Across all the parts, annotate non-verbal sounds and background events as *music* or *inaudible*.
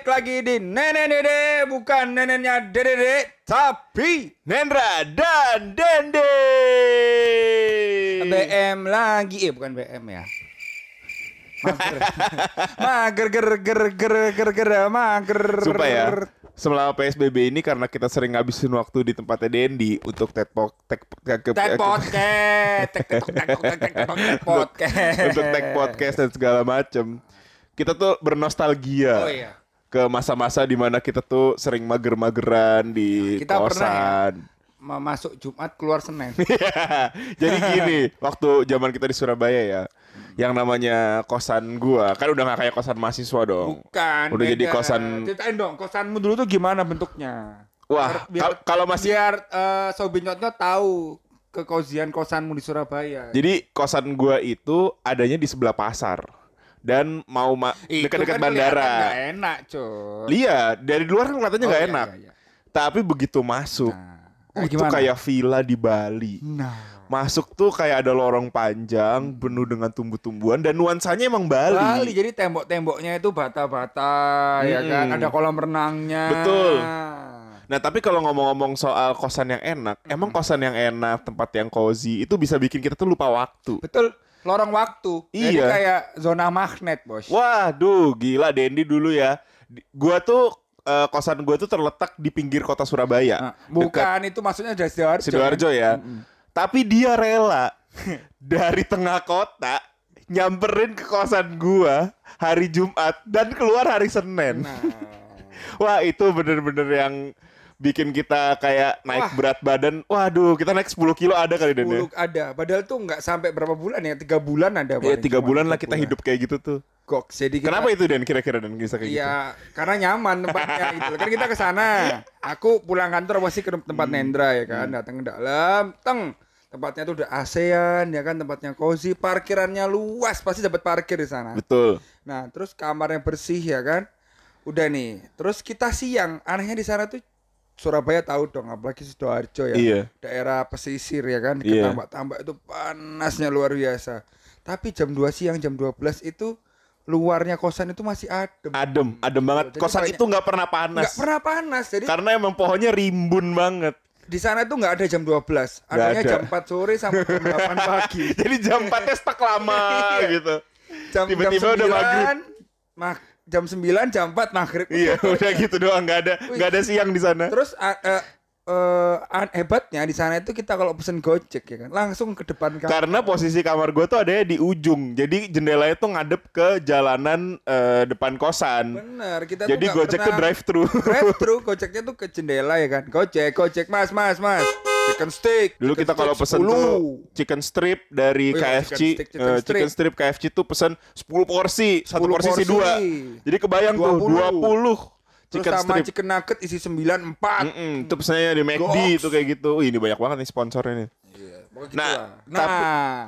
balik lagi di Nenek Dede Bukan neneknya Dede Dede Tapi Nendra dan Dende. BM lagi Eh bukan BM ya Mager Mager ger ger ger ger ger Mager Sumpah ya, selama PSBB ini karena kita sering ngabisin waktu di tempatnya Dendi untuk TED po- tek tek- Tek podcast podcast untuk tag podcast dan segala macem. Kita tuh bernostalgia. Oh iya Ke masa-masa di mana kita tuh sering mager-mageran di Kita pernah ya? kosan. Ma- Masuk Jumat keluar Senin *laughs* Jadi gini, waktu zaman kita di Surabaya ya, yang namanya kosan gua kan udah gak kayak kosan mahasiswa dong. Bukan Udah jadi beda. kosan- Ceritain dong Kosanmu dulu tuh gimana bentuknya Wah, biar- kalau masih biar uh, Sobi Nyot-Nyot tahu kekozian kosanmu di Surabaya. Jadi kosan gua itu adanya di sebelah pasar dan mau ma- Itu dekat-dekat kan bandara. nggak enak, cuy. Iya, dari luar kan kelihatannya Oh, nggak iya, enak. iya, iya. Tapi begitu masuk, Nah, itu gimana? kayak villa di Bali. Nah, Masuk tuh kayak ada lorong panjang penuh dengan tumbuh-tumbuhan dan nuansanya emang Bali. Bali jadi tembok-temboknya itu bata-bata ya Mm-mm. kan, ada kolam renangnya. Betul. Nah, tapi kalau ngomong-ngomong soal kosan yang enak, emang kosan yang enak, tempat yang cozy itu bisa bikin kita tuh lupa waktu. Betul, lorong waktu. Jadi Iya. kayak zona magnet, Bos. Waduh, gila Dendi dulu ya. Gua tuh eh, kosan gua tuh terletak di pinggir kota Surabaya. Nah, Dekat bukan itu maksudnya dari Sidoarjo. Sidoarjo ya. Tapi dia rela *laughs* dari tengah kota nyamperin ke kosan gua hari Jumat dan keluar hari Senin. Nah, *laughs* Wah, itu bener-bener yang bikin kita kayak naik Wah. berat badan. Waduh, kita naik 10 kilo ada kali Dan ya. 10 ada. Padahal tuh nggak sampai berapa bulan ya? Tiga bulan ada. Ya, paling, tiga bulan lah kita bulan. hidup kayak gitu tuh. Kok jadi kita- Kenapa itu Dan kira-kira Dan bisa kayak gitu? Iya, karena nyaman tempatnya *laughs* gitu. Kan kita ke sana. Aku pulang kantor pasti ke tempat Hmm. Nendra ya kan, datang ke dalam, teng. Tempatnya tuh udah ASEAN ya kan, tempatnya cozy, parkirannya luas, pasti dapat parkir di sana. Betul. Nah, terus kamarnya bersih ya kan. Udah nih. Terus kita siang, anehnya di sana tuh Surabaya tahu dong, apalagi Sidoarjo ya. Iya. Daerah pesisir ya kan, Iya. tambak-tambak itu panasnya luar biasa. Tapi jam 2 siang, jam 12 itu luarnya kosan itu masih adem. Adem, adem banget. Jadi Kosan banyak- itu nggak pernah panas. Nggak pernah panas. Jadi Karena emang pohonnya rimbun banget. di sana tuh nggak ada jam 12. Nggak Adanya ada. jam 4 sore sampai jam 8 *laughs* pagi. Jadi jam 4 stuck lama Iya. gitu. Jam Tiba-tiba jam udah 9, maghrib. mag- jam 9, jam 4 maghrib. Iya, udah gitu doang, nggak ada nggak ada siang di sana. Terus eh, eh, an- hebatnya di sana itu kita kalau pesen Gojek ya kan, langsung ke depan kamar. Karena posisi kamar gue tuh adanya di ujung, jadi jendelanya tuh ngadep ke jalanan eh, depan kosan. Bener, kita Jadi tuh Gojek tuh pernah- drive thru. drive thru, Gojeknya tuh ke jendela ya kan. Gojek, Gojek, Mas, Mas, Mas. Chicken stick. Dulu chicken kita kalau pesen 10. tuh chicken strip dari Oh iya, KFC, chicken stick, chicken eh, strip. chicken strip KFC tuh pesen 10 porsi, satu 10 porsi porsi. dua. Jadi kebayang tuh 20. 20 Terus chicken sama strip. chicken nugget isi 9 4. Mm-mm, itu pesannya di McD itu kayak gitu. Wih, ini banyak banget nih sponsornya nih. Pokoknya Nah, gitu lah. nah,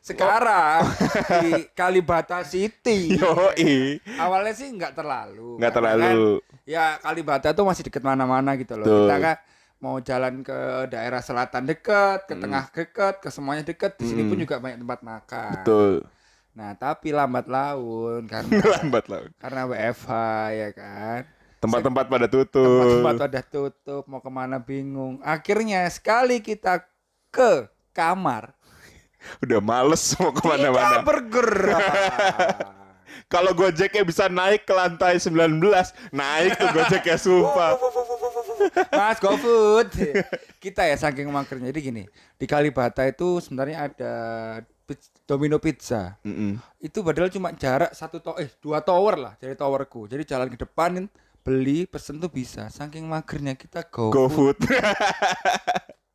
sekarang *laughs* di Kalibata City. Yoi. Awalnya sih nggak terlalu. Nggak terlalu. kan, ya Kalibata tuh masih deket mana-mana gitu loh. Betul. Kita kan mau jalan ke daerah selatan dekat, ke tengah dekat, ke semuanya dekat. Di sini Hmm. pun juga banyak tempat makan. Betul. Nah, tapi lambat laun *laughs* karena Lambat lah. karena WFH ya kan. Tempat-tempat pada tutup. Tempat-tempat udah tutup, mau ke mana bingung. Akhirnya sekali kita ke kamar, *laughs* Udah males mau kita ke mana-mana. bergerak. *laughs* Kalau Gojeknya bisa naik ke lantai 19, naik tuh Gojeknya sumpah. Mas GoFood. Kita ya saking magernya. Jadi gini, di Kalibata itu sebenarnya ada Domino Pizza. Mm-mm. Itu padahal cuma jarak satu to eh dua tower lah dari towerku. Jadi jalan ke depan beli pesen tuh bisa. Saking magernya kita GoFood. GoFood.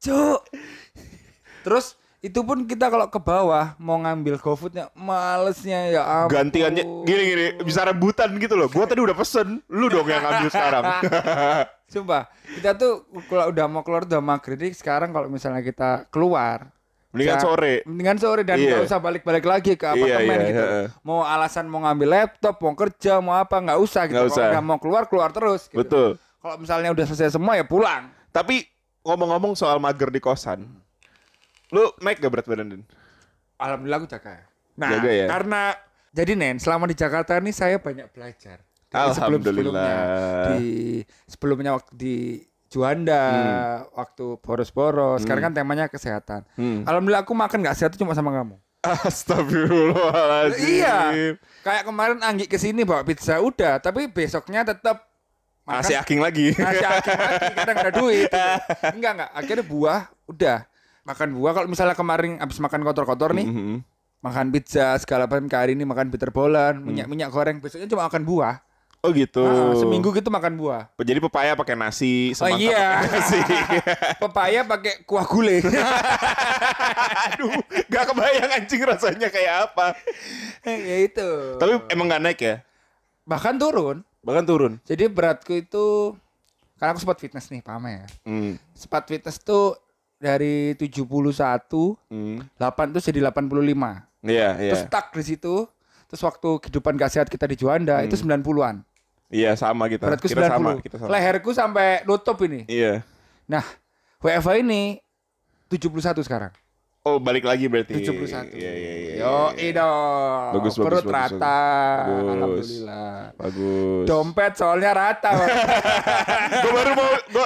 Cuk. Terus itu pun kita kalau ke bawah mau ngambil GoFoodnya malesnya ya ampun. Gantiannya gini-gini bisa rebutan gitu loh. Gua tadi udah pesen, lu dong yang ngambil sekarang. *laughs* Sumpah, kita tuh kalau udah mau keluar udah maghrib. Sekarang kalau misalnya kita keluar Mendingan sore. Mendingan sore dan Iya. nggak usah balik-balik lagi ke apartemen iya, gitu. heeh. Mau alasan mau ngambil laptop, mau kerja, mau apa nggak usah gitu. Nggak Kalau usah. udah mau keluar keluar terus. Gitu. Betul. Kalau misalnya udah selesai semua ya pulang. Tapi ngomong-ngomong soal mager di kosan. Lu naik gak berat badan, Din? Alhamdulillah aku jaga. Nah, Jaga ya? karena jadi Nen, selama di Jakarta ini saya banyak belajar Dari sebelum-sebelumnya. Alhamdulillah. Di sebelumnya waktu di Juanda, waktu boros-boros. Sekarang kan temanya kesehatan. Hmm. Alhamdulillah aku makan nggak sehat itu cuma sama kamu. Astagfirullahaladzim. Iya. Kayak kemarin Anggi ke sini bawa pizza udah, tapi besoknya tetap Masih aking lagi. nasi aking lagi kadang ada duit *laughs* enggak enggak akhirnya buah udah makan buah kalau misalnya kemarin abis makan kotor-kotor nih Mhm. makan pizza segala macam hari ini makan bitter bolan Hmm. minyak minyak goreng besoknya cuma makan buah Oh gitu. Ah, seminggu gitu makan buah Jadi pepaya pakai nasi, oh iya pakai *laughs* nasi. pepaya pakai kuah gulai *laughs* Aduh, gak kebayang anjing rasanya kayak apa. ya itu Tapi emang gak naik ya? bahkan turun Bahkan turun. jadi beratku itu karena aku sempat fitness nih pamer Hmm. sempat fitness tuh dari 71 Hmm. 8 tuh jadi 85 Iya, iya. terus stuck di situ terus waktu kehidupan gak sehat kita di Juanda itu 90-an Iya, sama kita. beratku kita 90 sama, kita sama. leherku sampai nutup ini Iya. nah WFA ini 71 sekarang Oh, balik lagi berarti. 71 Iya, iya, iya. yo idol Bagus, bagus, perut bagus, rata bagus. alhamdulillah Bagus. dompet soalnya rata *laughs* gue baru mau gue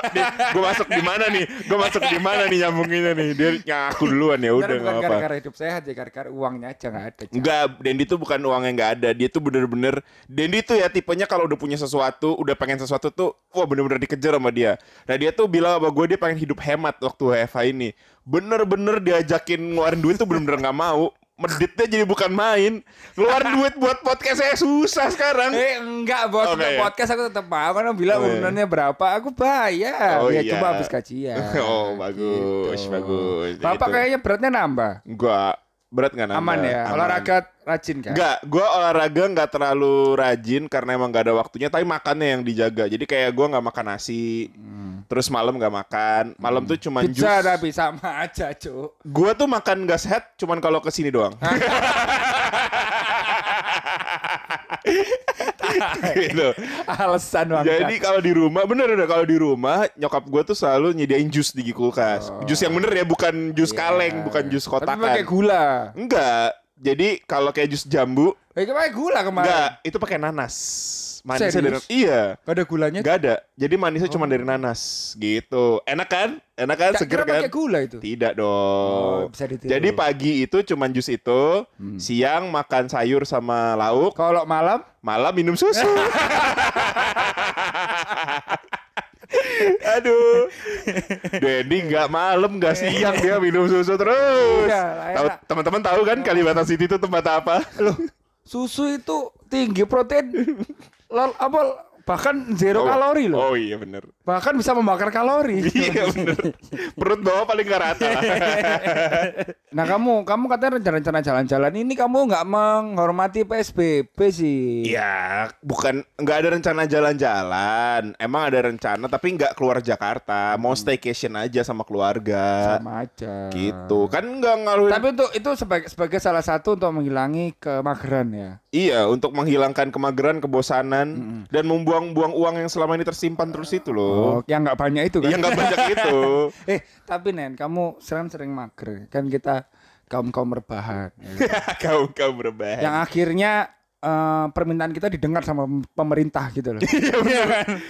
gue masuk di mana nih? Gue masuk di mana nih nyambunginnya nih? Dia ngaku duluan ya udah bukan gara-gara hidup sehat ya gara-gara uangnya aja nggak ada. Enggak, Dendi tuh bukan uang yang nggak ada. Dia tuh bener-bener Dendi tuh ya tipenya kalau udah punya sesuatu, udah pengen sesuatu tuh, wah bener-bener dikejar sama dia. Nah dia tuh bilang sama gue dia pengen hidup hemat waktu WFH ini. Bener-bener diajakin ngeluarin duit tuh bener-bener nggak mau. Meditnya jadi bukan main. Ngeluarin duit buat podcast saya susah sekarang. Eh enggak bos, untuk ya. podcast aku tetap mau Karena bilang Oh, urunannya berapa, aku bayar Oh, Ya iya. coba habis kajian *laughs* Oh, bagus, bagus. Bapak Gitu. kayaknya beratnya nambah Enggak, berat nggak nambah? Aman ya, Aman. olahraga rajin kan? Enggak, gue olahraga nggak terlalu rajin karena emang gak ada waktunya. Tapi makannya yang dijaga. Jadi kayak gue nggak makan nasi, terus malam nggak makan. Malam tuh cuman Hmm. Pizza jus. tapi sama aja cuk Gue tuh makan gak sehat cuman kalau ke sini doang. *laughs* *laughs* gitu. Alasan banget Jadi kalau di rumah bener udah kalau di rumah nyokap gue tuh selalu nyediain jus di kulkas. Jus yang bener ya bukan jus kaleng, bukan jus Oh. Iya. Tapi kotakan. pakai gula Enggak. Jadi kalau kayak jus jambu, Eh pakai gula kemarin enggak, itu pakai nanas. Manisnya dari Serius? iya. Gak ada gulanya Enggak ada. Jadi manisnya cuma dari nanas gitu. Enak kan? Enak kan? Gak Seger kan? pakai gula itu Tidak Oh, dong. bisa ditiru. Jadi pagi itu cuma jus itu, Hmm. siang makan sayur sama lauk, Kalau malam malam minum susu. *laughs* Aduh, Dedi nggak malam nggak *laughs* siang dia minum susu terus. Iya, Tahu teman-teman tahu kan Kalibata City itu tempat apa? Loh susu itu tinggi protein *laughs* Lol, apa bahkan zero Oh, kalori loh Oh iya bener. Bahkan bisa membakar kalori *laughs* iya bener. Perut bawah paling nggak rata. *laughs* Nah kamu, kamu katanya rencana-rencana jalan-jalan ini kamu nggak menghormati PSBB sih. Iya, bukan nggak ada rencana jalan-jalan. Emang ada rencana tapi nggak keluar Jakarta. Mau staycation aja sama keluarga. Sama aja. Gitu. Kan nggak ngaruhin. Tapi untuk itu sebagai sebagai salah satu untuk menghilangi kemageran ya. Iya, untuk menghilangkan kemageran, kebosanan dan membuang-buang uang yang selama ini tersimpan terus itu loh. Oh, yang nggak banyak itu kan? Iya nggak banyak itu. *laughs* eh, tapi Nen, kamu sering sering mager. Kan kita kaum kaum rebahan. *laughs* ya kan? kau kau berbahan. yang akhirnya eh, permintaan kita didengar sama pemerintah gitu loh. *laughs* Iya bener.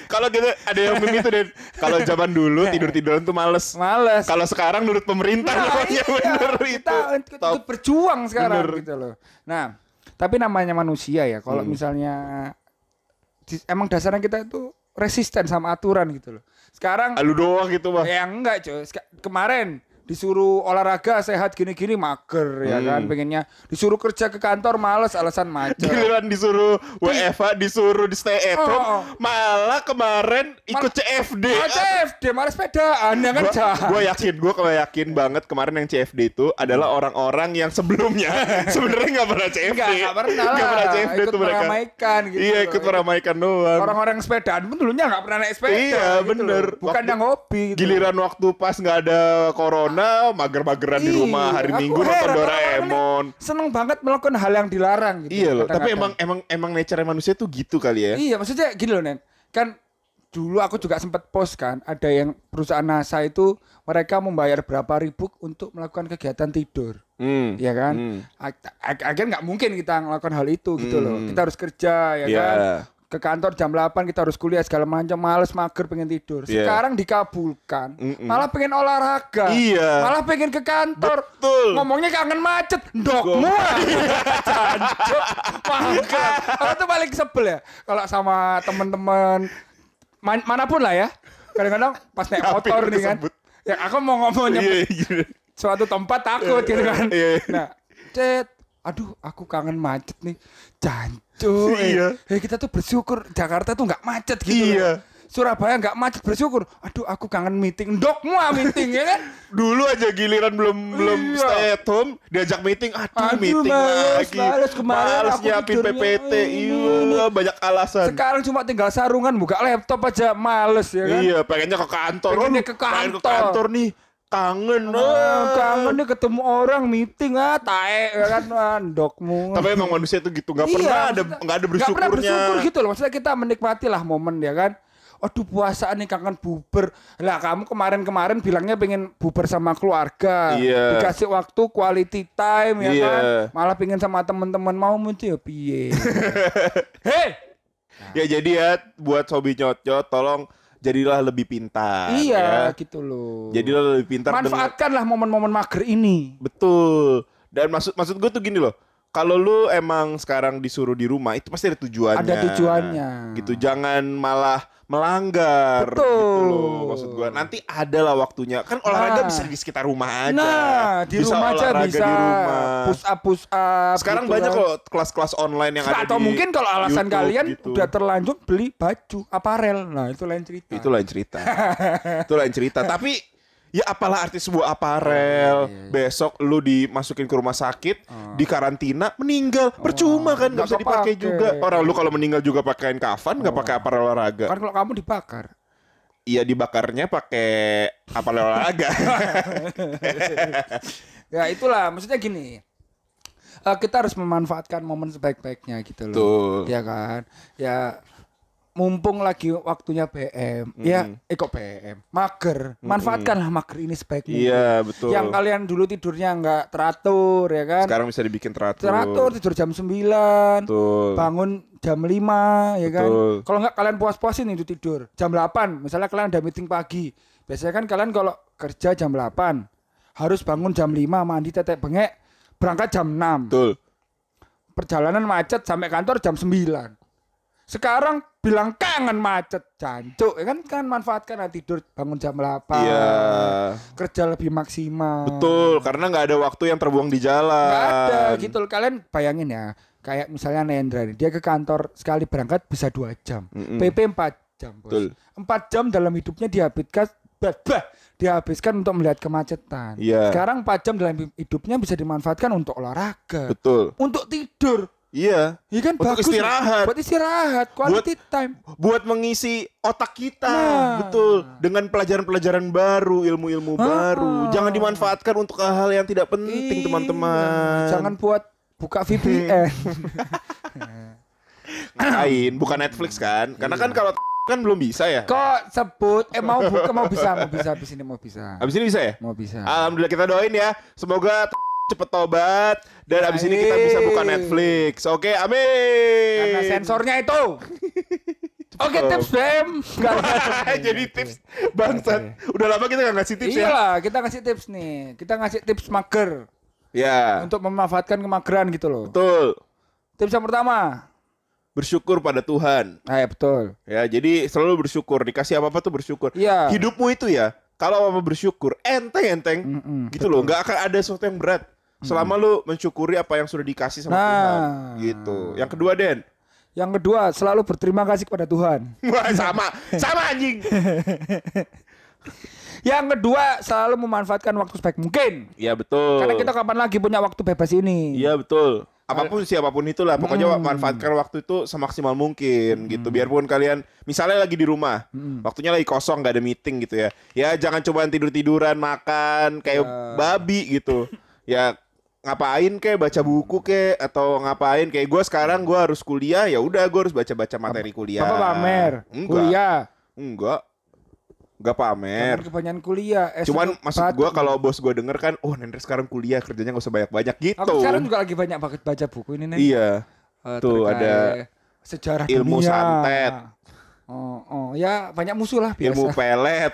Kalau gitu ada yang meme itu deh. Kalau zaman dulu tidur tiduran tuh males. Males. Kalau sekarang nurut pemerintah Nah, namanya iya, bener kita itu. Top. ikut berjuang sekarang Bener. gitu loh. Nah, tapi namanya manusia ya, kalau Hmm. misalnya emang dasarnya kita itu resisten sama aturan gitu loh. Sekarang Lu doang gitu mah. ya enggak, cuy. Kemarin disuruh olahraga sehat gini-gini mager ya Hmm. kan pengennya disuruh kerja ke kantor males alasan macet Giliran disuruh WFA, disuruh di stay at Oh, home, oh. malah kemarin ikut Mal- CFD. Ah, CFD malas sepedaan ya kan. Gue yakin, gue kalau yakin banget kemarin yang CFD itu adalah orang-orang yang sebelumnya *laughs* sebenarnya nggak pernah CFD. Enggak pernah lah. Nggak pernah CFD ikut tuh mereka. meramaikan gitu. Iya, ikut meramaikan doang. Orang-orang sepedaan pun dulunya nggak pernah naik sepeda. Iya, gitu bener. loh. Bukan Waktu- yang hobi. Gitu. Giliran waktu pas nggak ada corona, mager-mageran di Iya, rumah hari aku Minggu nonton Doraemon. Seneng banget melakukan hal yang dilarang gitu. Iya loh, tapi emang emang emang nature manusia tuh gitu kali ya. Iya, maksudnya gini loh, Nen. Kan dulu aku juga sempat post kan, ada yang perusahaan NASA itu mereka membayar berapa ribu untuk melakukan kegiatan tidur. Hmm. Iya kan? Hmm. Akhirnya nggak mungkin kita melakukan hal itu gitu loh. Hmm. Kita harus kerja ya Iya. kan. Ke kantor jam 8 kita harus kuliah segala macam males mager pengen tidur Iya. sekarang dikabulkan Mm-mm. malah pengen olahraga Iya. malah pengen ke kantor Betul. ngomongnya kangen macet ndokmu *laughs* Jancuk. Makan. Aku tuh paling sebel ya kalau sama temen-temen man- mana pun lah ya kadang-kadang pas naik motor nih kan ya aku mau ngomong Iya, iya. suatu tempat takut gitu kan. Iya. Nah, cet, aduh aku kangen macet nih. Jancu. Iya. Eh, eh, kita tuh bersyukur Jakarta tuh nggak macet gitu. Iya. loh. Surabaya nggak macet bersyukur. Aduh, aku kangen meeting. Dokmu ah meeting ya kan? *laughs* Dulu aja giliran belum belum Iya. stay at home, diajak meeting, aduh, Aduh, meeting males, lagi. males, kemarin Males aku nyiapin PPT, ini, iya, banyak alasan. Sekarang cuma tinggal sarungan buka laptop aja males ya kan? Iya, pengennya ke kantor. Pengennya ke pengen ke kantor. kantor nih. Kangen. Ah, ah. kangen nih ketemu orang meeting ah tae ya kan ah, dokmu. Tapi emang manusia tuh gitu, nggak Iya, pernah ada nggak ada nggak pernah bersyukurnya. bersyukur gitu loh. Maksudnya kita menikmati lah momen ya kan. Aduh puasa nih kangen buber. Lah kamu kemarin-kemarin bilangnya pengen buber sama keluarga. Iya. Dikasih waktu quality time ya Iya. kan. Malah pengen sama teman-teman mau muncul ya piye. *laughs* Hei. Ya jadi ya buat sobi nyot-nyot tolong jadilah lebih pintar. iya ya. gitu loh. Jadilah lebih pintar dengan Manfaatkanlah momen-momen mager ini. betul. Dan maksud maksud gue tuh gini loh. Kalau lu emang sekarang disuruh di rumah itu pasti ada tujuannya. Ada tujuannya. Gitu. Jangan malah melanggar Betul. gitu loh maksud gua. Nanti ada lah waktunya. Kan olahraga Nah. bisa di sekitar rumah aja. Nah, di Bisa rumah aja bisa di rumah. push up push up. Sekarang gitu banyak kan. kok kelas-kelas online yang ada Atau di mungkin kalau alasan YouTube kalian gitu. udah terlanjur beli baju aparel. Nah, itu lain cerita. Itu lain cerita. *laughs* itu lain cerita. Tapi ya apalah arti sebuah aparel. Iya, Besok lu dimasukin ke rumah sakit, di karantina, meninggal. Percuma kan nggak bisa dipakai juga. Orang lu kalau meninggal juga pakaiin kafan, nggak pakai aparel olahraga. Kan kalau kamu dibakar. Iya dibakarnya pakai aparel olahraga. *laughs* Ya itulah, maksudnya gini. eh, kita harus memanfaatkan momen sebaik-baiknya gitu loh. Tuh. Ya kan? Ya mumpung lagi waktunya BM. Ya, eh kok BM? Mager. Manfaatkanlah mager ini sebaik mungkin. Iya betul. Yang kalian dulu tidurnya nggak teratur ya kan? Sekarang bisa dibikin teratur. teratur tidur jam 9 Betul. bangun jam 5 ya kan Betul. kalau nggak kalian puas-puasin itu tidur jam 8 misalnya kalian ada meeting pagi biasanya kan kalian kalau kerja jam 8 harus bangun jam 5 mandi tetek bengek berangkat jam 6 Betul. perjalanan macet sampai kantor jam 9 sekarang bilang kangen macet jancuk ya kan kan manfaatkan lah tidur bangun jam 8 Iya. kerja lebih maksimal Betul, karena nggak ada waktu yang terbuang di jalan. Nggak ada gitu loh. Kalian bayangin ya. Kayak misalnya Nendra nih, dia ke kantor sekali berangkat bisa dua jam. Mm-mm. PP 4 jam, Bos. Betul. 4 jam dalam hidupnya dihabiskan bah, bah, dihabiskan untuk melihat kemacetan. Iya. Sekarang 4 jam dalam hidupnya bisa dimanfaatkan untuk olahraga, Betul. untuk tidur. Iya. Iya kan Untuk bagus. istirahat. Buat istirahat, quality time. Buat mengisi otak kita, Nah. betul. Dengan pelajaran-pelajaran baru, ilmu-ilmu Ah. baru. Jangan dimanfaatkan untuk hal-hal yang tidak penting, Iya. teman-teman. Jangan buat buka VPN. *laughs* ngapain? Bukan Netflix kan? Karena kan kalau kan belum bisa ya. Kok sebut eh mau buka mau bisa, mau bisa habis ini mau bisa. Abis ini bisa ya? Mau bisa. Alhamdulillah kita doain ya. Semoga cepet tobat dan abis ini kita bisa buka. Netflix. Oke, amin. Karena sensornya itu. Oke Stop. tips Bem. *laughs* Jadi tips bangsat. Udah lama kita gak ngasih tips Iya ya. lah, kita ngasih tips nih. Kita ngasih tips mager Ya. untuk memanfaatkan kemageran gitu loh. Betul. Tips yang pertama. Bersyukur pada Tuhan. Ah, ya betul. Ya, jadi selalu bersyukur. Dikasih apa-apa tuh bersyukur. Iya. Hidupmu itu ya, kalau apa bersyukur, enteng-enteng. Mm-mm, gitu loh, nggak akan ada sesuatu yang berat. Selama lu mensyukuri apa yang sudah dikasih sama Nah. Tuhan. Gitu. Yang kedua, Den. Yang kedua, selalu berterima kasih kepada Tuhan. Wah, sama. sama anjing. *laughs* Yang kedua, selalu memanfaatkan waktu sebaik mungkin. Iya, betul. Karena kita kapan lagi punya waktu bebas ini. Iya, betul. Apa pun siapa pun itulah, pokoknya Hmm. manfaatkan waktu itu semaksimal mungkin gitu. Biarpun kalian misalnya lagi di rumah, Hmm. waktunya lagi kosong, nggak ada meeting gitu ya. Ya jangan coba tidur tiduran, makan kayak Ya. babi gitu. ya ngapain kayak baca buku kayak atau ngapain kayak gue sekarang gue harus kuliah ya udah gue harus baca baca materi kuliah. Bapak pamer, Enggak. kuliah. Enggak. Enggak pamer. Kebanyakan kuliah. Eh, Cuman maksud gue kalau bos gue denger kan, oh Nendra sekarang kuliah kerjanya gak usah banyak-banyak gitu. Aku sekarang juga lagi banyak banget baca buku ini nih. Iya. Eh, Tuh, ada sejarah Ilmu dunia. santet. Oh, oh, ya banyak musuh lah biasa. ilmu pelet.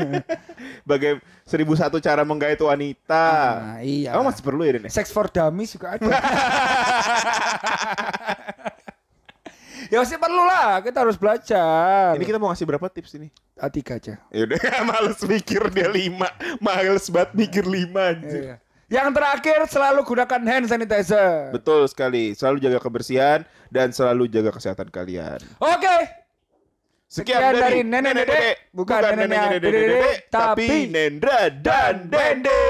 *laughs* Bagai seribu satu cara menggait wanita. Ah, iya. Kamu masih perlu ya, Den? Sex for dummies juga ada. *laughs* ya pasti perlu lah, kita harus belajar. Ini kita mau ngasih berapa tips ini? Ah, tiga aja. Ya udah, *laughs* males mikir dia lima. Males banget mikir lima anjir. Iya. Yang terakhir selalu gunakan hand sanitizer. Betul sekali. Selalu jaga kebersihan dan selalu jaga kesehatan kalian. Oke. Sekian, Sekian dari, dari nenek-nenek, bukan neneknya neneknya dede-dede, tapi tapi Nendra dan Dende.